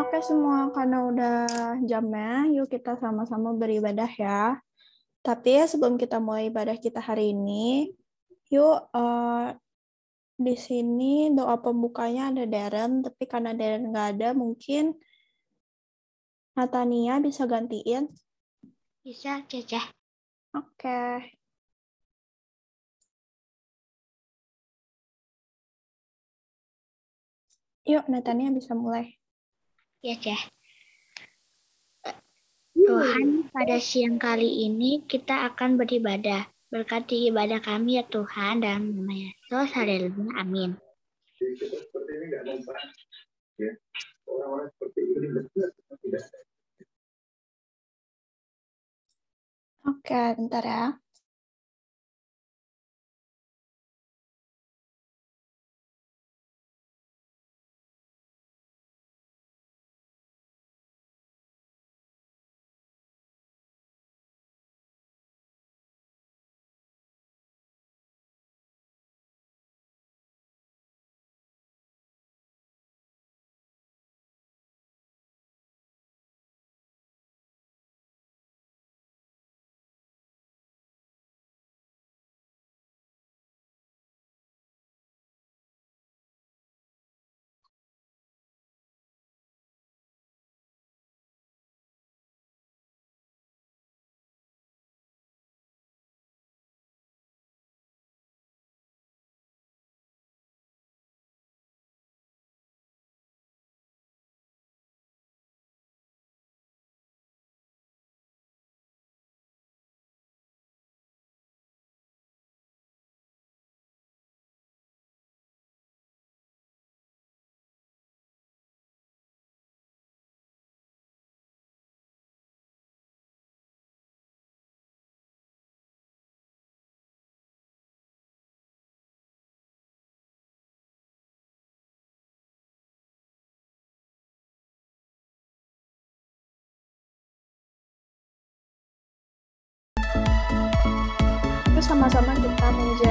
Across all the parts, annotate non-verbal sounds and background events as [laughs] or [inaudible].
Oke semua, karena udah jamnya, yuk kita sama-sama beribadah ya. Tapi ya sebelum kita mulai ibadah kita hari ini, yuk uh, di sini doa pembukanya ada Darren, tapi karena Darren nggak ada, mungkin Natania bisa gantiin. Bisa, Cece. Oke. Yuk, Natania bisa mulai. Ya, Ceh. Tuhan, pada siang kali ini kita akan beribadah. Berkati ibadah kami ya Tuhan dalam nama Yesus. Haleluya. Amin. Oke, bentar ya. Sama-sama kita memuji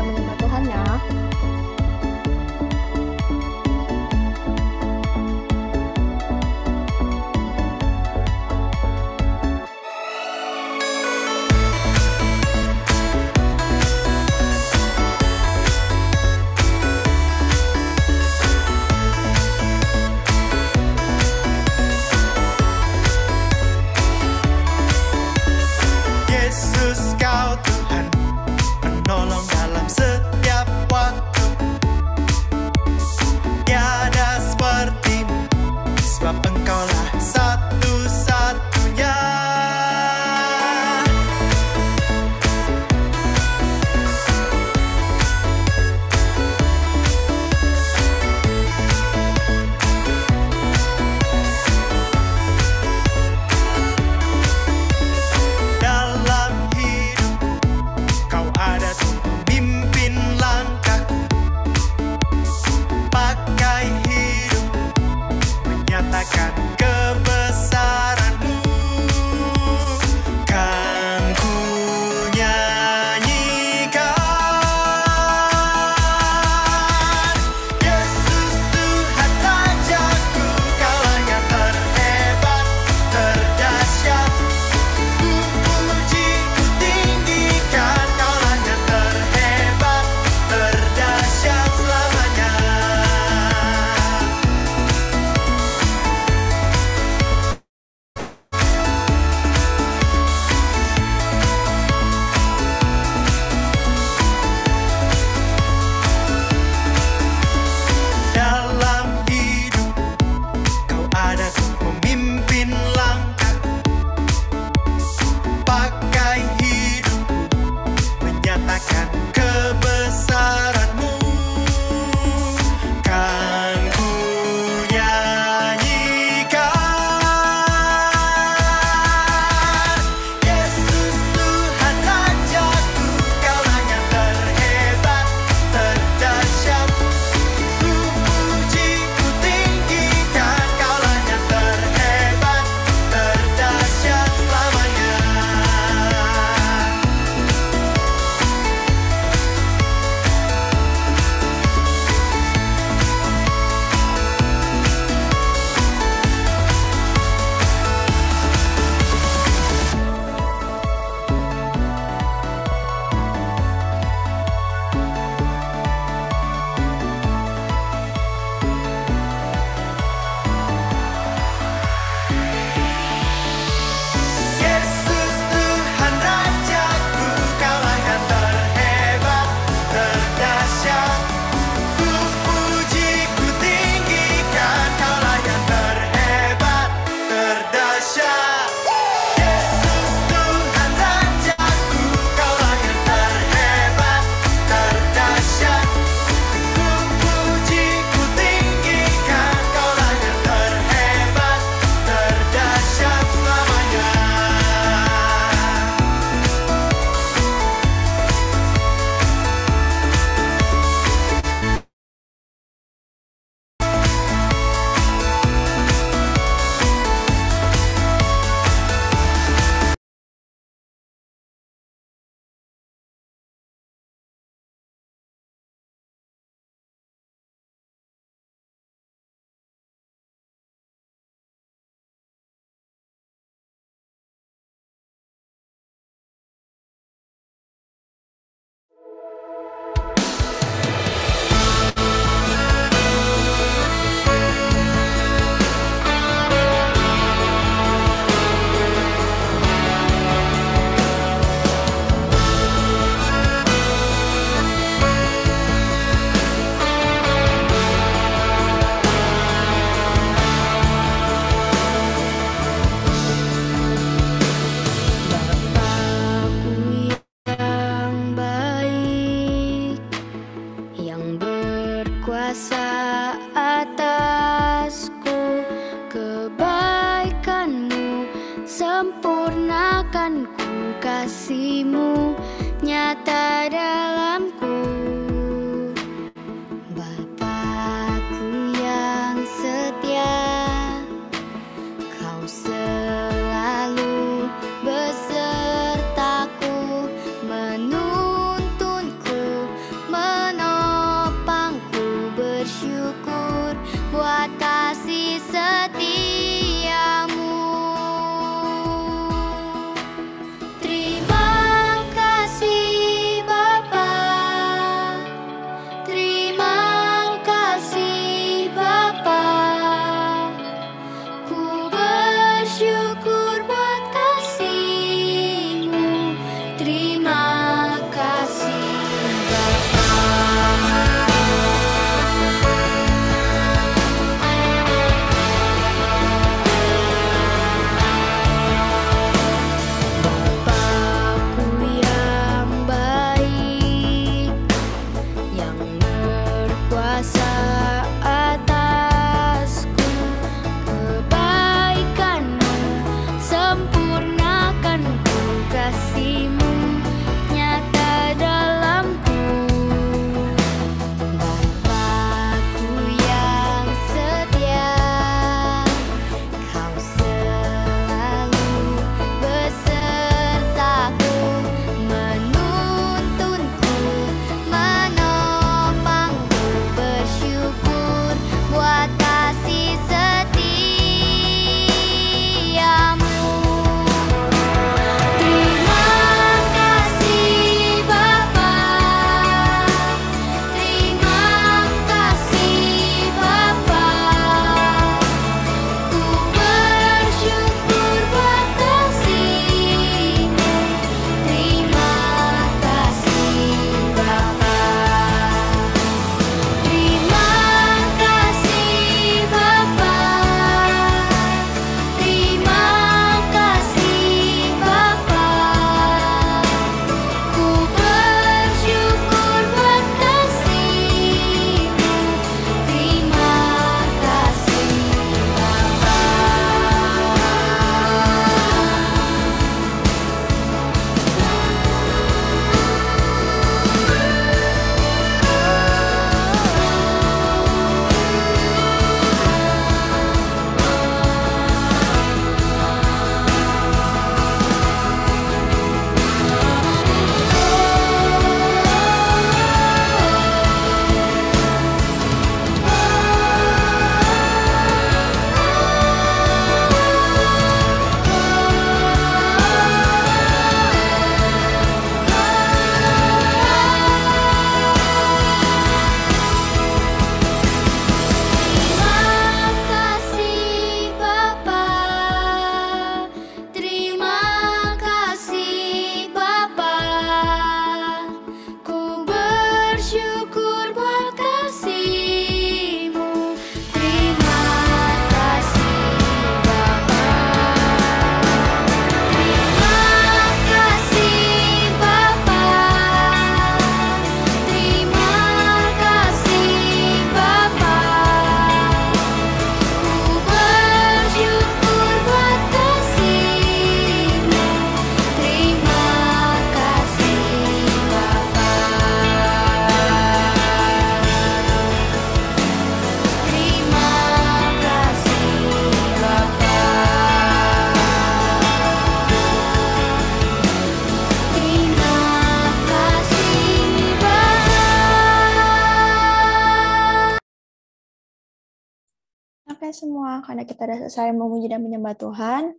karena kita sudah selesai memuji dan menyembah Tuhan,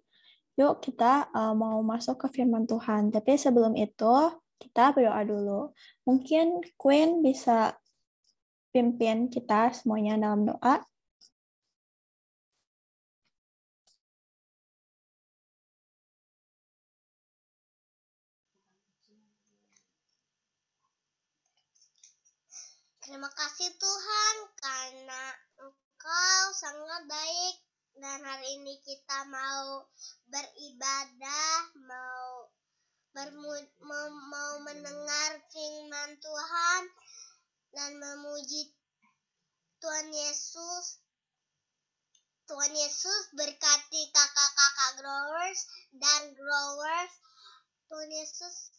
yuk kita uh, mau masuk ke firman Tuhan. Tapi sebelum itu, kita berdoa dulu. Mungkin Queen bisa pimpin kita semuanya dalam doa. Terima kasih Tuhan karena Engkau sangat baik dan hari ini kita mau beribadah, mau bermu- mau, mau mendengar firman Tuhan dan memuji Tuhan Yesus. Tuhan Yesus berkati kakak-kakak growers dan growers. Tuhan Yesus,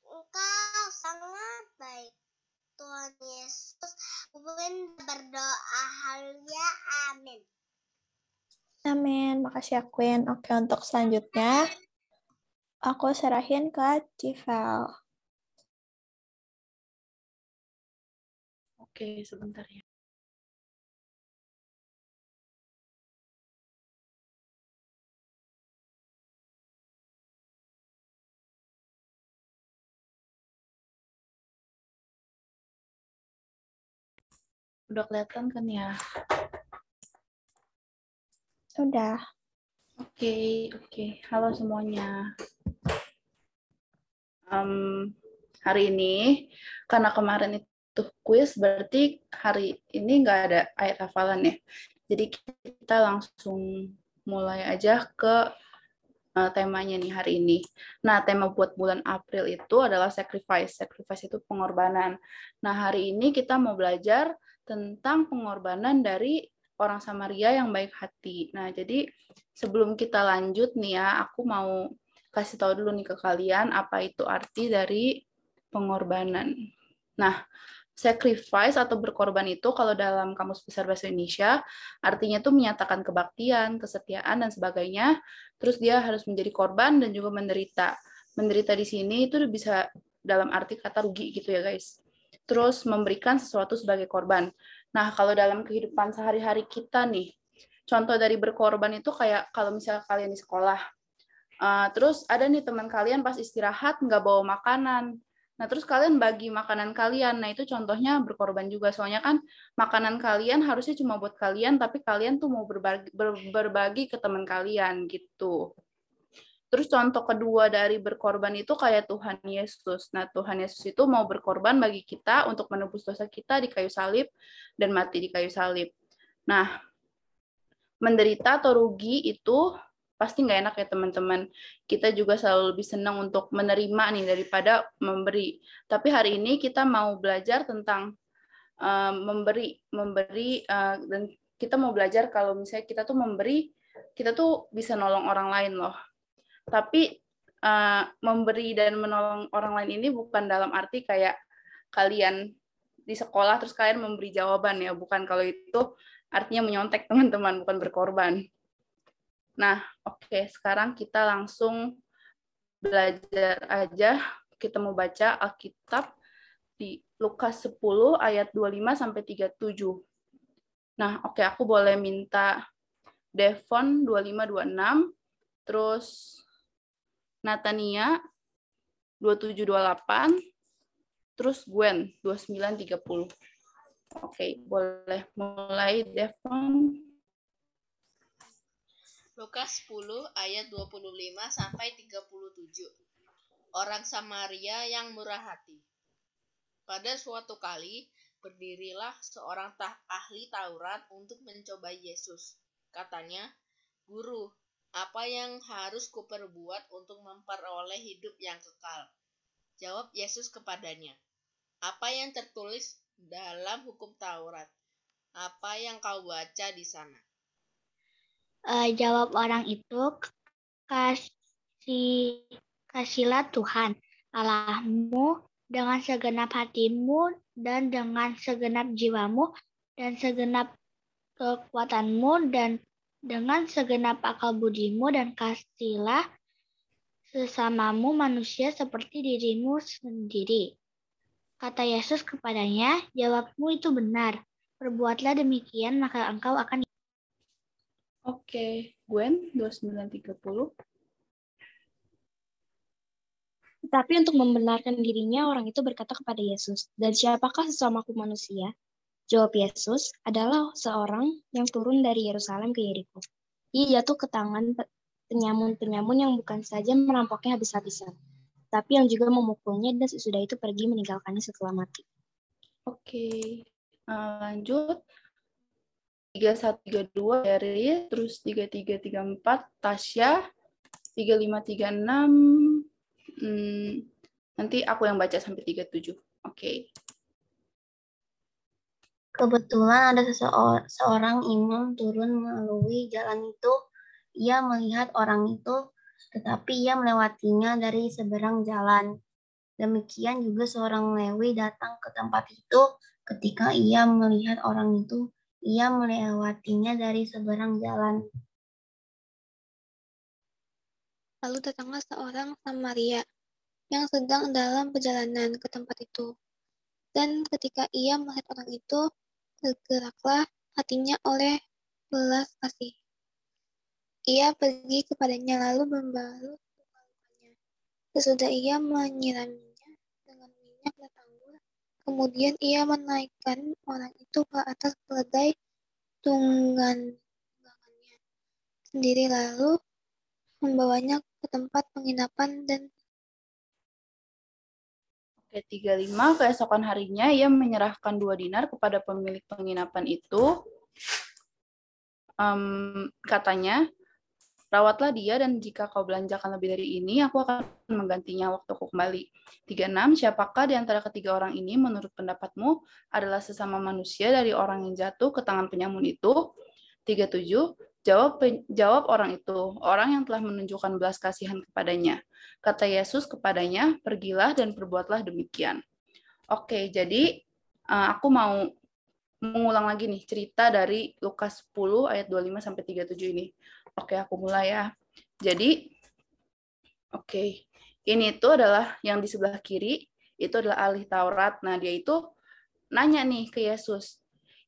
Engkau sangat baik. Tuhan Yesus, Bunda berdoa haluya, amin. Amin. Makasih ya, Queen. Oke, untuk selanjutnya, aku serahin ke Civel. Oke, sebentar ya. Udah kelihatan kan ya? Udah. Oke, oke. Halo semuanya. Em, hari ini, karena kemarin itu quiz, berarti hari ini nggak ada ayat hafalan ya. Jadi kita langsung mulai aja ke eh, temanya nih hari ini. Nah, tema buat bulan April itu adalah sacrifice. Sacrifice itu pengorbanan. Nah, hari ini kita mau belajar tentang pengorbanan dari orang Samaria yang baik hati. Nah, jadi sebelum kita lanjut nih ya, aku mau kasih tahu dulu nih ke kalian apa itu arti dari pengorbanan. Nah, sacrifice atau berkorban itu kalau dalam Kamus Besar Bahasa Indonesia artinya itu menyatakan kebaktian, kesetiaan dan sebagainya. Terus dia harus menjadi korban dan juga menderita. Menderita di sini itu bisa dalam arti kata rugi gitu ya guys. Terus memberikan sesuatu sebagai korban. Nah, kalau dalam kehidupan sehari-hari kita nih, contoh dari berkorban itu kayak kalau misalnya kalian di sekolah, uh, terus ada nih teman kalian pas istirahat nggak bawa makanan. Nah, terus kalian bagi makanan kalian. Nah, itu contohnya berkorban juga. Soalnya kan makanan kalian harusnya cuma buat kalian, tapi kalian tuh mau berbagi, ber, berbagi ke teman kalian gitu. Terus contoh kedua dari berkorban itu kayak Tuhan Yesus. Nah, Tuhan Yesus itu mau berkorban bagi kita untuk menebus dosa kita di kayu salib dan mati di kayu salib. Nah, menderita atau rugi itu pasti nggak enak ya teman-teman. Kita juga selalu lebih senang untuk menerima nih daripada memberi. Tapi hari ini kita mau belajar tentang uh, memberi, memberi uh, dan kita mau belajar kalau misalnya kita tuh memberi, kita tuh bisa nolong orang lain loh. Tapi uh, memberi dan menolong orang lain ini bukan dalam arti kayak kalian di sekolah terus kalian memberi jawaban ya, bukan kalau itu artinya menyontek [laughs] teman-teman, bukan berkorban. Nah, oke, okay, sekarang kita langsung belajar aja. Kita mau baca Alkitab di Lukas 10 ayat 25 sampai 37. Nah, oke, okay, aku boleh minta Devon 2526, terus Natania 2728, terus Gwen 2930. Oke, okay, boleh mulai Devon. Lukas 10 ayat 25 sampai 37. Orang Samaria yang murah hati. Pada suatu kali berdirilah seorang tah ahli Taurat untuk mencoba Yesus. Katanya, "Guru, apa yang harus kuperbuat untuk memperoleh hidup yang kekal?" Jawab Yesus kepadanya, "Apa yang tertulis dalam hukum Taurat? Apa yang kau baca di sana?" uh, jawab orang itu kasih kasihlah Tuhan Allahmu dengan segenap hatimu dan dengan segenap jiwamu dan segenap kekuatanmu dan dengan segenap akal budimu dan kasihlah sesamamu manusia seperti dirimu sendiri. Kata Yesus kepadanya, jawabmu itu benar. Perbuatlah demikian, maka engkau akan Oke, Gwen 2930. Tetapi untuk membenarkan dirinya, orang itu berkata kepada Yesus, Dan siapakah sesamaku manusia? Jawab Yesus, adalah seorang yang turun dari Yerusalem ke Yeriko. Ia jatuh ke tangan penyamun-penyamun yang bukan saja merampoknya habis-habisan, tapi yang juga memukulnya dan sesudah itu pergi meninggalkannya setelah mati. Oke, uh, lanjut. 3132 dari terus 3334 Tasya 3536 hmm, nanti aku yang baca sampai 37 oke okay. Kebetulan ada seorang imam turun melalui jalan itu. Ia melihat orang itu, tetapi ia melewatinya dari seberang jalan. Demikian juga seorang Lewi datang ke tempat itu. Ketika ia melihat orang itu, ia melewatinya dari seberang jalan. Lalu datanglah seorang Samaria yang sedang dalam perjalanan ke tempat itu. Dan ketika ia melihat orang itu, tergeraklah hatinya oleh belas kasih. Ia pergi kepadanya lalu membalut. Sesudah ia menyiraminya dengan minyak dan anggur, kemudian ia menaikkan orang itu ke atas keledai tunggan tunggangannya sendiri lalu membawanya ke tempat penginapan dan Oke, 35. Keesokan harinya ia menyerahkan dua dinar kepada pemilik penginapan itu. Em, katanya, rawatlah dia dan jika kau belanjakan lebih dari ini, aku akan menggantinya waktu aku kembali. 36. Siapakah di antara ketiga orang ini menurut pendapatmu adalah sesama manusia dari orang yang jatuh ke tangan penyamun itu? 37. Jawab jawab orang itu, orang yang telah menunjukkan belas kasihan kepadanya. Kata Yesus kepadanya, pergilah dan perbuatlah demikian. Oke, jadi uh, aku mau mengulang lagi nih cerita dari Lukas 10 ayat 25 sampai 37 ini. Oke, aku mulai ya. Jadi oke, ini itu adalah yang di sebelah kiri itu adalah ahli Taurat. Nah, dia itu nanya nih ke Yesus,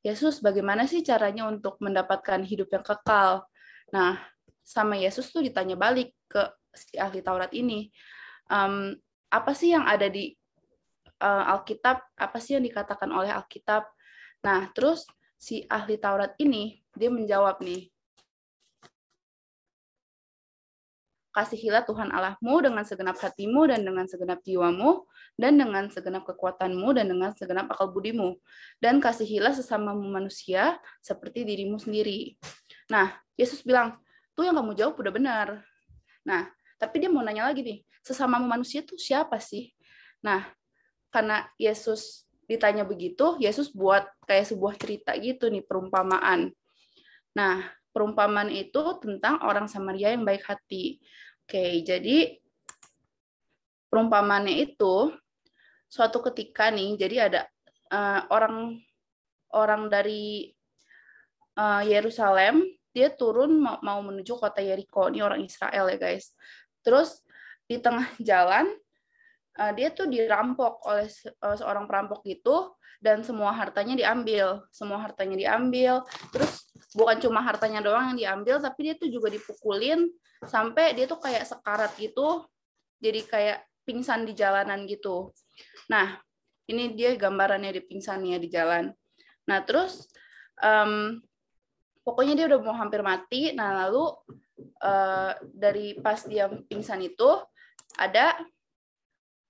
Yesus bagaimana sih caranya untuk mendapatkan hidup yang kekal? Nah, sama Yesus tuh ditanya balik ke si ahli Taurat ini, um, apa sih yang ada di uh, Alkitab? Apa sih yang dikatakan oleh Alkitab? Nah, terus si ahli Taurat ini dia menjawab nih, Kasihilah Tuhan Allahmu dengan segenap hatimu dan dengan segenap jiwamu dan dengan segenap kekuatanmu dan dengan segenap akal budimu. Dan kasihilah sesamamu manusia seperti dirimu sendiri. Nah, Yesus bilang, tuh yang kamu jawab udah benar. Nah, tapi dia mau nanya lagi nih, sesamamu manusia itu siapa sih? Nah, karena Yesus ditanya begitu, Yesus buat kayak sebuah cerita gitu nih, perumpamaan. Nah, perumpamaan itu tentang orang Samaria yang baik hati. Oke, jadi perumpamannya itu suatu ketika nih, jadi ada uh, orang orang dari uh, Yerusalem, dia turun mau, menuju kota Yeriko. Ini orang Israel ya guys. Terus di tengah [laughs] jalan uh, dia tuh dirampok oleh se uh, seorang perampok gitu dan semua hartanya diambil, semua hartanya diambil. Terus bukan cuma hartanya doang yang diambil, tapi dia tuh juga dipukulin sampai dia tuh kayak sekarat gitu jadi kayak pingsan di jalanan gitu nah ini dia gambarannya di pingsannya di jalan nah terus um, pokoknya dia udah mau hampir mati. Nah lalu uh, dari pas dia pingsan itu ada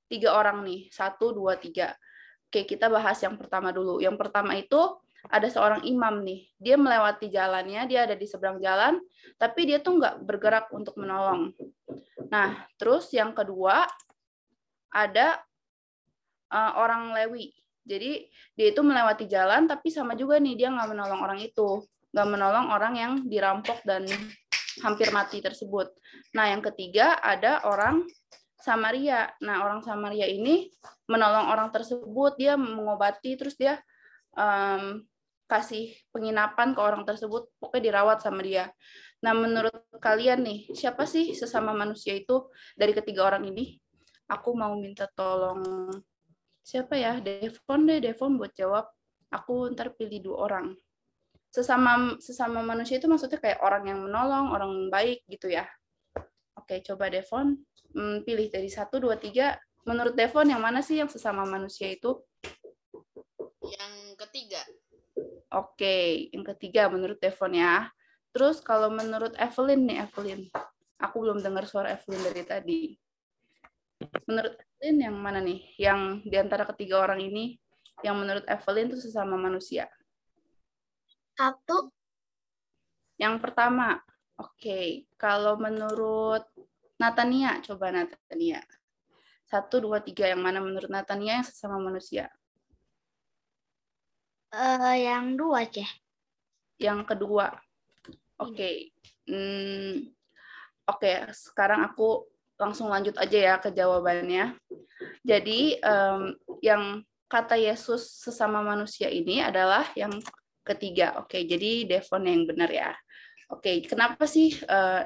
tiga orang nih. Satu dua tiga. Oke kita bahas yang pertama dulu. Yang pertama itu ada seorang imam nih, dia melewati jalannya, dia ada di seberang jalan, tapi dia tuh nggak bergerak untuk menolong. Nah, terus yang kedua ada uh, orang Lewi. Jadi dia itu melewati jalan, tapi sama juga nih dia nggak menolong orang itu, nggak menolong orang yang dirampok dan hampir mati tersebut. Nah, yang ketiga ada orang Samaria. Nah, orang Samaria ini menolong orang tersebut, dia mengobati, terus dia um, kasih penginapan ke orang tersebut, pokoknya dirawat sama dia. Nah, menurut kalian nih, siapa sih sesama manusia itu dari ketiga orang ini? Aku mau minta tolong siapa ya? Devon deh, Devon buat jawab. Aku ntar pilih dua orang. Sesama sesama manusia itu maksudnya kayak orang yang menolong, orang yang baik gitu ya. Oke, coba Devon hmm, pilih dari satu, dua, tiga. Menurut Devon yang mana sih yang sesama manusia itu? Yang ketiga. Oke, yang ketiga menurut Devon ya. Terus kalau menurut Evelyn nih, Evelyn. Aku belum dengar suara Evelyn dari tadi. Menurut Evelyn yang mana nih? Yang di antara ketiga orang ini, yang menurut Evelyn itu sesama manusia? Satu. Yang pertama, oke. Kalau menurut Natania, coba Natania. Satu, dua, tiga. Yang mana menurut Natania yang sesama manusia? Eh, yang dua, Ceh. Yang kedua. Oke. Hmm, Oke, sekarang aku langsung lanjut aja ya ke jawabannya. Jadi em, yang kata Yesus sesama manusia ini adalah yang ketiga. Oke, jadi Devon yang benar ya. Oke, kenapa sih eh,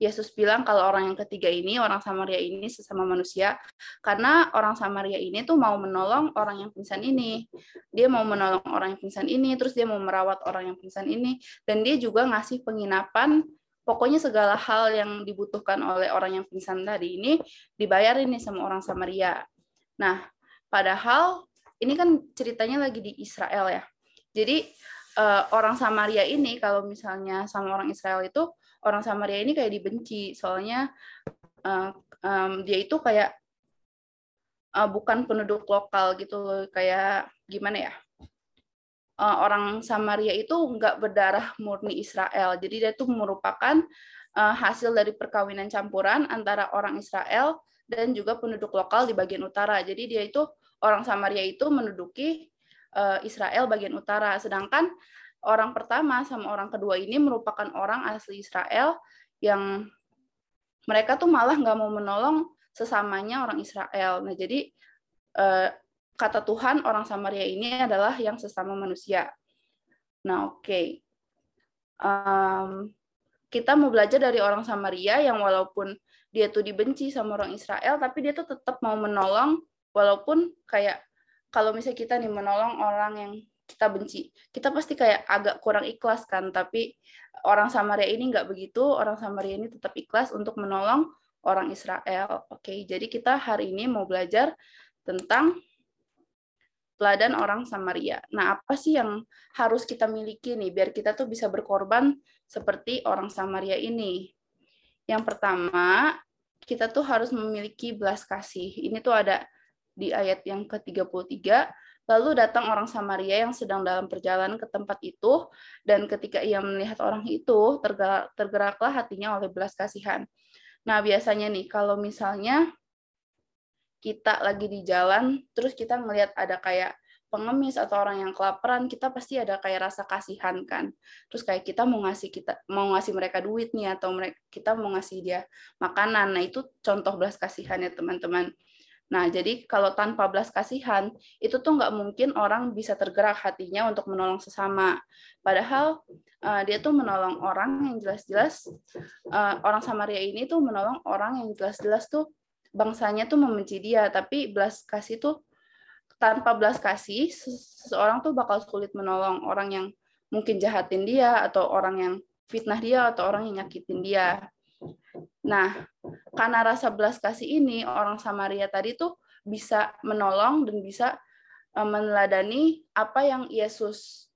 Yesus bilang kalau orang yang ketiga ini, orang Samaria ini sesama manusia? Karena orang Samaria ini tuh mau menolong orang yang pingsan ini. Dia mau menolong orang yang pingsan ini, terus dia mau merawat orang yang pingsan ini, dan dia juga ngasih penginapan pokoknya segala hal yang dibutuhkan oleh orang yang pingsan tadi ini dibayarin nih sama orang Samaria. Nah, padahal ini kan ceritanya lagi di Israel ya. Jadi eh, orang Samaria ini kalau misalnya sama orang Israel itu orang Samaria ini kayak dibenci soalnya eh, em, dia itu kayak eh, bukan penduduk lokal gitu kayak gimana ya eh, orang Samaria itu nggak berdarah murni Israel. Jadi dia itu merupakan eh, hasil dari perkawinan campuran antara orang Israel dan juga penduduk lokal di bagian utara. Jadi dia itu orang Samaria itu menduduki Israel bagian utara. Sedangkan orang pertama sama orang kedua ini merupakan orang asli Israel yang mereka tuh malah nggak mau menolong sesamanya orang Israel. Nah jadi eh, kata Tuhan orang Samaria ini adalah yang sesama manusia. Nah, oke. Em, kita mau belajar dari orang Samaria yang walaupun dia tuh dibenci sama orang Israel, tapi dia tuh tetap mau menolong walaupun kayak kalau misalnya kita nih menolong orang yang kita benci, kita pasti kayak agak kurang ikhlas kan, tapi orang Samaria ini nggak begitu, orang Samaria ini tetap ikhlas untuk menolong orang Israel. Oke, jadi kita hari ini mau belajar tentang teladan orang Samaria. Nah, apa sih yang harus kita miliki nih biar kita tuh bisa berkorban seperti orang Samaria ini? Yang pertama, kita tuh harus memiliki belas kasih. Ini tuh ada di ayat yang ke-33. Lalu datang orang Samaria yang sedang dalam perjalanan ke tempat itu, dan ketika ia melihat orang itu, tergerak, tergeraklah hatinya oleh belas kasihan. Nah, biasanya nih, kalau misalnya kita lagi di jalan, terus kita ngelihat ada kayak pengemis atau orang yang kelaparan, kita pasti ada kayak rasa kasihan kan. Terus kayak kita mau ngasih kita mau ngasih mereka duit nih atau mereka kita mau ngasih dia makanan. Nah, itu contoh belas kasihan ya, teman-teman. Nah, jadi kalau tanpa belas kasihan, itu tuh nggak mungkin orang bisa tergerak hatinya untuk menolong sesama. Padahal uh, dia tuh menolong orang yang jelas-jelas, uh, orang Samaria ini tuh menolong orang yang jelas-jelas tuh bangsanya tuh membenci dia, tapi belas kasih tuh tanpa belas kasih seseorang tuh bakal sulit menolong orang yang mungkin jahatin dia atau orang yang fitnah dia atau orang yang nyakitin dia. Nah, karena rasa belas kasih ini orang Samaria tadi tuh bisa menolong dan bisa uh, meneladani apa yang Yesus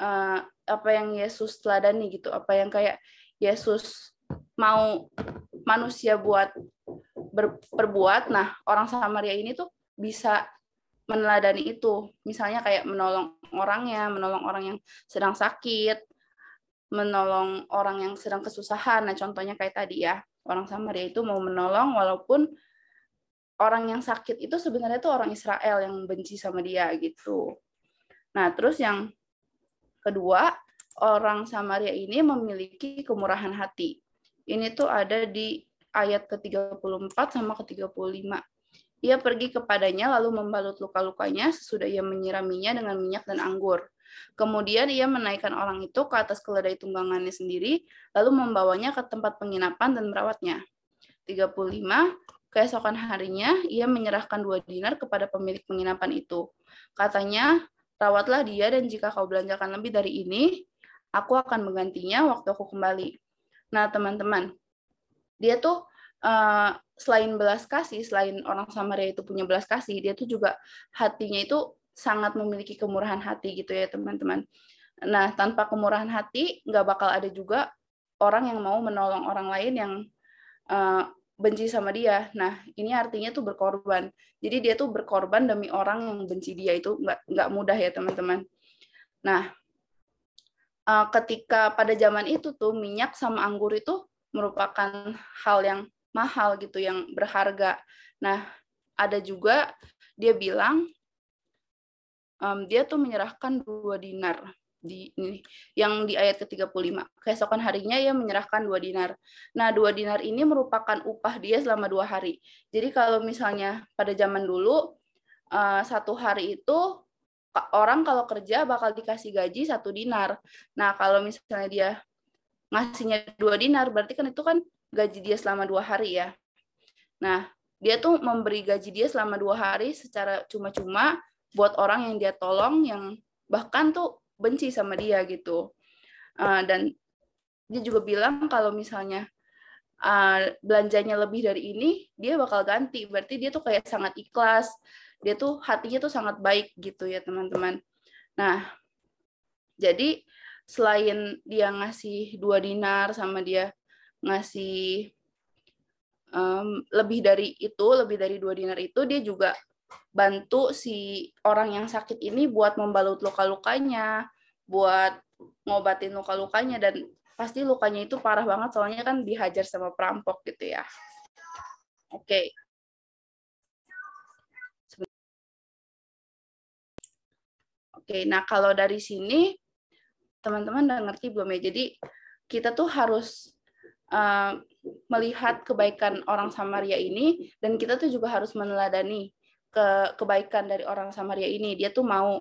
uh, apa yang Yesus teladani gitu, apa yang kayak Yesus mau manusia buat berbuat. Nah, orang Samaria ini tuh bisa meneladani itu. Misalnya kayak menolong orangnya, menolong orang yang sedang sakit, menolong orang yang sedang kesusahan. Nah, contohnya kayak tadi ya, orang Samaria itu mau menolong walaupun orang yang sakit itu sebenarnya itu orang Israel yang benci sama dia gitu. Nah, terus yang kedua, orang Samaria ini memiliki kemurahan hati. Ini tuh ada di ayat ke-34 sama ke-35. Ia pergi kepadanya lalu membalut luka-lukanya sesudah ia menyiraminya dengan minyak dan anggur. Kemudian ia menaikkan orang itu ke atas keledai tunggangannya sendiri, lalu membawanya ke tempat penginapan dan merawatnya. 35. Keesokan harinya, ia menyerahkan dua dinar kepada pemilik penginapan itu. Katanya, rawatlah dia dan jika kau belanjakan lebih dari ini, aku akan menggantinya waktu aku kembali. Nah, teman-teman, dia tuh uh, selain belas kasih, selain orang Samaria itu punya belas kasih, dia tuh juga hatinya itu sangat memiliki kemurahan hati gitu ya teman-teman. Nah, tanpa kemurahan hati, nggak bakal ada juga orang yang mau menolong orang lain yang uh, benci sama dia. Nah, ini artinya tuh berkorban. Jadi dia tuh berkorban demi orang yang benci dia itu nggak nggak mudah ya teman-teman. Nah, uh, ketika pada zaman itu tuh minyak sama anggur itu merupakan hal yang mahal gitu, yang berharga. Nah, ada juga dia bilang em, dia tuh menyerahkan dua dinar di ini yang di ayat ke-35. Keesokan harinya ia menyerahkan dua dinar. Nah, dua dinar ini merupakan upah dia selama dua hari. Jadi kalau misalnya pada zaman dulu eh, satu hari itu orang kalau kerja bakal dikasih gaji satu dinar. Nah, kalau misalnya dia ngasihnya dua dinar, berarti kan itu kan gaji dia selama dua hari ya. Nah, dia tuh memberi gaji dia selama dua hari secara cuma-cuma buat orang yang dia tolong, yang bahkan tuh benci sama dia gitu. Uh, dan dia juga bilang kalau misalnya uh, belanjanya lebih dari ini, dia bakal ganti. Berarti dia tuh kayak sangat ikhlas. Dia tuh hatinya tuh sangat baik gitu ya teman-teman. Nah, jadi selain dia ngasih dua dinar sama dia ngasih em, lebih dari itu, lebih dari dua dinar itu, dia juga bantu si orang yang sakit ini buat membalut luka-lukanya, buat ngobatin luka-lukanya dan pasti lukanya itu parah banget soalnya kan dihajar sama perampok gitu ya. Oke. Oke, nah kalau dari sini teman-teman udah ngerti belum ya? Jadi kita tuh harus uh, melihat kebaikan orang Samaria ini dan kita tuh juga harus meneladani ke kebaikan dari orang Samaria ini. Dia tuh mau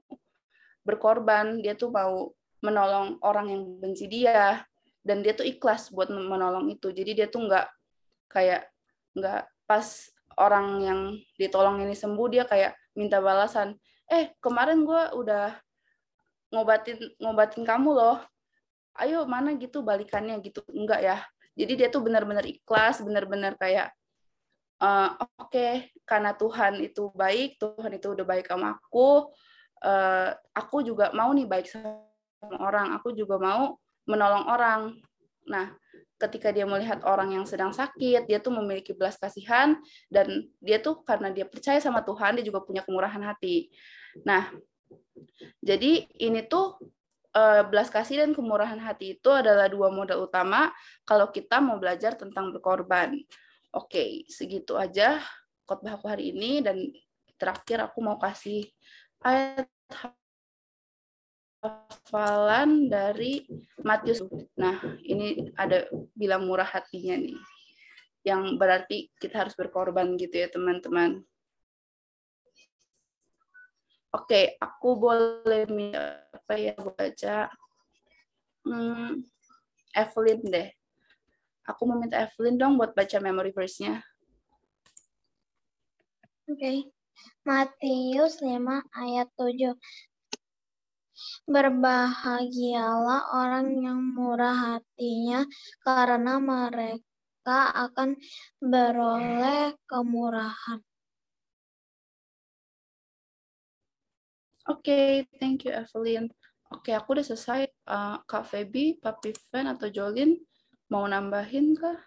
berkorban, dia tuh mau menolong orang yang benci dia dan dia tuh ikhlas buat menolong itu. Jadi dia tuh nggak kayak nggak pas orang yang ditolong ini sembuh dia kayak minta balasan. Eh kemarin gue udah ngobatin ngobatin kamu loh. Ayo mana gitu balikannya gitu enggak ya. Jadi dia tuh benar-benar ikhlas, benar-benar kayak uh, oke okay, karena Tuhan itu baik, Tuhan itu udah baik sama aku, uh, aku juga mau nih baik sama orang, aku juga mau menolong orang. Nah, ketika dia melihat orang yang sedang sakit, dia tuh memiliki belas kasihan dan dia tuh karena dia percaya sama Tuhan, dia juga punya kemurahan hati. Nah, jadi ini tuh eh, belas kasih dan kemurahan hati itu adalah dua modal utama kalau kita mau belajar tentang berkorban. Oke, segitu aja khotbah aku hari ini dan terakhir aku mau kasih ayat hafalan dari Matius. Nah, ini ada bilang murah hatinya nih. Yang berarti kita harus berkorban gitu ya, teman-teman. Oke, aku boleh apa ya baca? Hmm, Evelyn deh. Aku mau minta Evelyn dong buat baca memory verse-nya. Oke. Matius 5 ayat 7. Berbahagialah orang yang murah hatinya karena mereka akan beroleh kemurahan. Oke, thank you Evelyn. Oke, aku udah selesai. Uh, Kak Feby, Papi Fen, atau Jolin mau nambahin kah?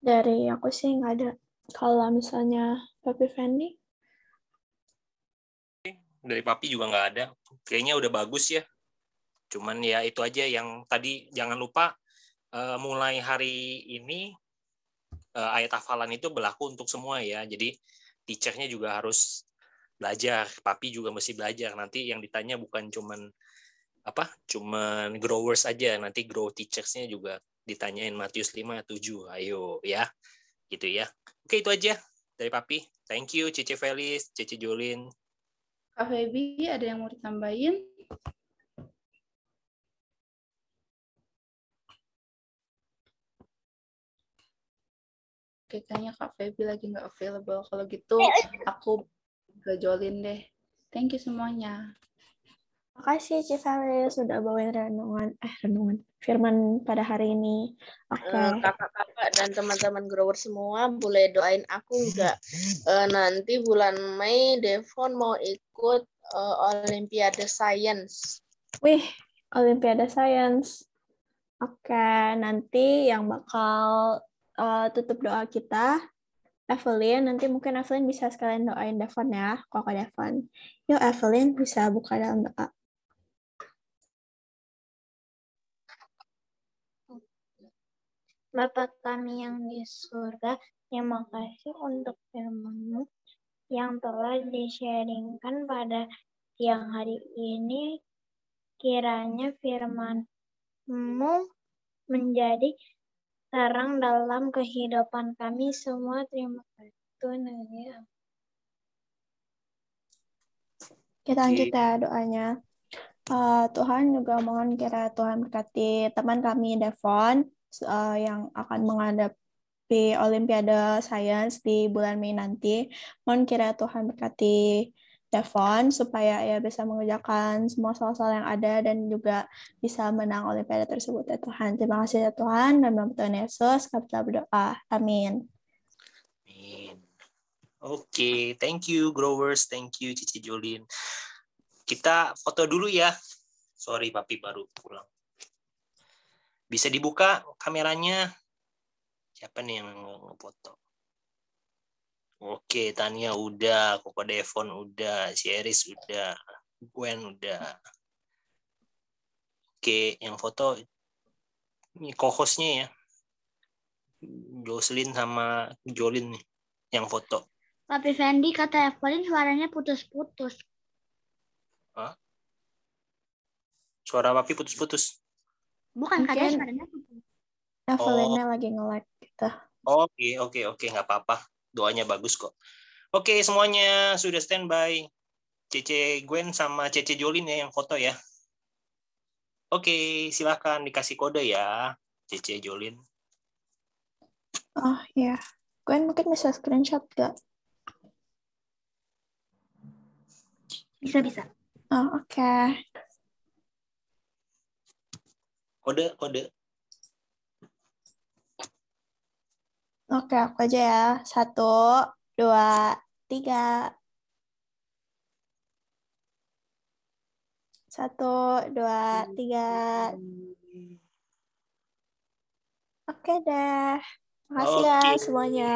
Dari aku sih nggak ada. Kalau misalnya Papi Fendi, dari papi juga nggak ada. Kayaknya udah bagus ya. Cuman ya itu aja yang tadi jangan lupa eh, mulai hari ini eh, ayat hafalan itu berlaku untuk semua ya. Jadi teachernya juga harus belajar. Papi juga mesti belajar. Nanti yang ditanya bukan cuman apa? Cuman growers aja. Nanti grow teachersnya juga ditanyain Matius 5 7. Ayo ya. Gitu ya. Oke itu aja dari papi. Thank you Cece Felis, Cece Jolin. Kak Feby, ada yang mau ditambahin? Oke, kayaknya Kak Feby lagi nggak available. Kalau gitu, aku ke Jolin deh. Thank you semuanya. Makasih Cifali sudah bawain renungan, eh renungan, firman pada hari ini. Oke. Eh, kakak-kakak dan teman-teman grower semua boleh doain aku nggak Eh, nanti bulan Mei Devon mau ikut eh, Olimpiade Science. Wih, Olimpiade Science. Oke, nanti yang bakal uh, tutup doa kita, Evelyn. Nanti mungkin Evelyn bisa sekalian doain Devon ya, kakak Devon. Yuk Evelyn bisa buka dalam doa. Bapa kami yang di surga, terima kasih untuk firman-Mu. yang telah di-sharingkan pada siang hari ini. Kiranya firman-Mu menjadi terang dalam kehidupan kami semua. Terima kasih Tuhan. Ya. Kita lanjut ya doanya. Eh, Tuhan juga mohon kira Tuhan berkati teman kami Devon eh, yang akan menghadapi Olimpiade Science di bulan Mei nanti. Mohon kira Tuhan berkati Devon supaya ia bisa mengerjakan semua soal-soal yang ada dan juga bisa menang Olimpiade tersebut ya Tuhan. Terima kasih ya Tuhan dan dalam Tuhan Yesus telah berdoa. Amin. Amin. Oke, thank you growers, thank you Cici Jolin. Kita foto dulu ya. Sorry papi baru pulang. Bisa dibuka kameranya? Siapa nih yang ngefoto? Oke, Tania udah, Koko Devon udah, si Eris udah, Gwen udah. Oke, yang foto ini co-hostnya ya. Jocelyn sama Jolin nih yang foto. Tapi Fendi kata Evelyn suaranya putus-putus. Hah? Suara papi putus-putus. Bukan katanya Mungkin suaranya putus. Evelynnya lagi nge-lag gitu. Oke, oke, oke, nggak apa-apa. Doanya bagus kok. Oke, semuanya sudah standby. Cece Gwen sama Cece Jolin ya yang foto ya. Oke, silakan dikasih kode ya, Cece Jolin. Oh ya, Gwen mungkin bisa screenshot gak? Bisa bisa. Oh, oke. Kode, kode. Oke, aku aja ya. Satu, dua, tiga. Satu, dua, tiga. Oke deh. Makasih ya Oke. semuanya.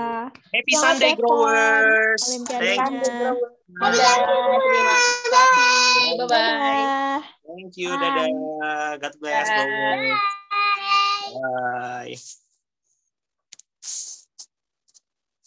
Happy Selamat Sunday, growers. Thank you. Terima kasih. Bye-bye. Thank you, dadah. God bless, Bye. growers. Bye.